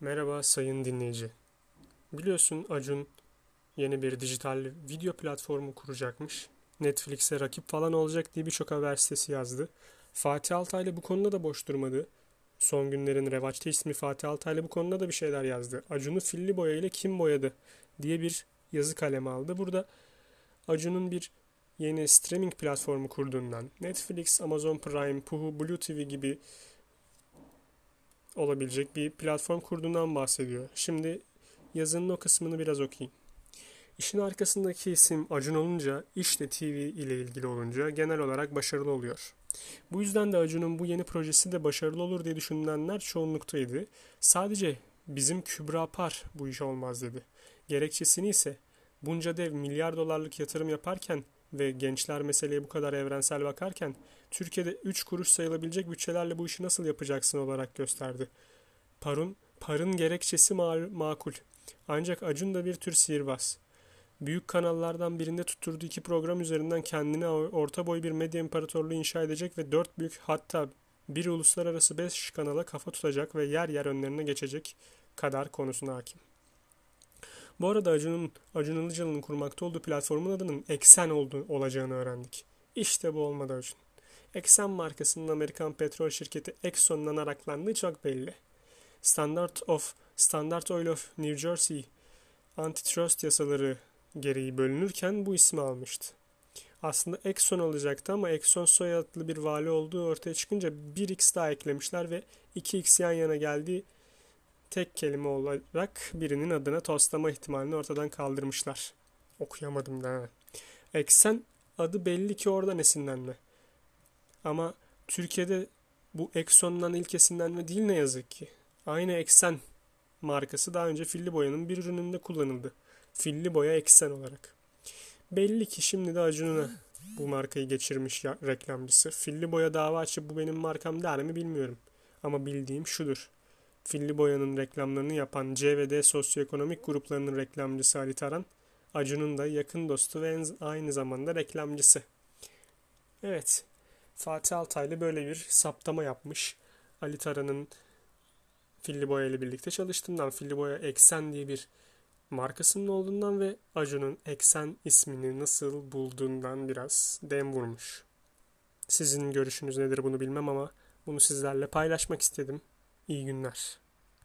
Merhaba sayın dinleyici. Biliyorsun Acun yeni bir dijital video platformu kuracakmış. Netflix'e rakip falan olacak diye birçok haber sitesi yazdı. Fatih Altaylı bu konuda da boş durmadı. Son günlerin revaçta ismi Fatih Altaylı bu konuda da bir şeyler yazdı. Acun'u filli boya ile kim boyadı diye bir yazı kalemi aldı. Burada Acun'un bir yeni streaming platformu kurduğundan, Netflix, Amazon Prime, Puhu, Blue TV gibi olabilecek bir platform kurduğundan bahsediyor. Şimdi yazının o kısmını biraz okuyayım. İşin arkasındaki isim Acun olunca, iş TV ile ilgili olunca genel olarak başarılı oluyor. Bu yüzden de Acun'un bu yeni projesi de başarılı olur diye düşünülenler çoğunluktaydı. Sadece bizim Kübra Par bu iş olmaz dedi. Gerekçesini ise bunca dev milyar dolarlık yatırım yaparken ve gençler meseleye bu kadar evrensel bakarken Türkiye'de 3 kuruş sayılabilecek bütçelerle bu işi nasıl yapacaksın olarak gösterdi. Parun, parın gerekçesi ma- makul. Ancak Acun da bir tür sihirbaz. Büyük kanallardan birinde tutturduğu iki program üzerinden kendine orta boy bir medya imparatorluğu inşa edecek ve dört büyük hatta bir uluslararası beş kanala kafa tutacak ve yer yer önlerine geçecek kadar konusuna hakim. Bu arada Acun'un Acun Ilıcalı'nın kurmakta olduğu platformun adının Eksen olduğu, olacağını öğrendik. İşte bu olmadı Acun. Eksen markasının Amerikan petrol şirketi Exxon'dan araklandığı çok belli. Standard of Standard Oil of New Jersey antitrust yasaları gereği bölünürken bu ismi almıştı. Aslında Exxon olacaktı ama Exxon soyadlı bir vali olduğu ortaya çıkınca 1x daha eklemişler ve 2x yan yana geldiği tek kelime olarak birinin adına tostlama ihtimalini ortadan kaldırmışlar. Okuyamadım da. Eksen adı belli ki oradan esinlenme. Ama Türkiye'de bu Exxon'dan ilk esinlenme değil ne yazık ki. Aynı Eksen markası daha önce filli boyanın bir ürününde kullanıldı. Filli boya Eksen olarak. Belli ki şimdi de Acun'una bu markayı geçirmiş ya, reklamcısı. Filli boya dava açıp bu benim markam der mi bilmiyorum. Ama bildiğim şudur. Filli boyanın reklamlarını yapan C ve D sosyoekonomik gruplarının reklamcısı Ali Taran, Acun'un da yakın dostu ve aynı zamanda reklamcısı. Evet, Fatih Altaylı böyle bir saptama yapmış. Ali Taran'ın Filli Boya ile birlikte çalıştığından, Filli Boya Eksen diye bir markasının olduğundan ve Acun'un Eksen ismini nasıl bulduğundan biraz dem vurmuş. Sizin görüşünüz nedir bunu bilmem ama bunu sizlerle paylaşmak istedim. İyi günler.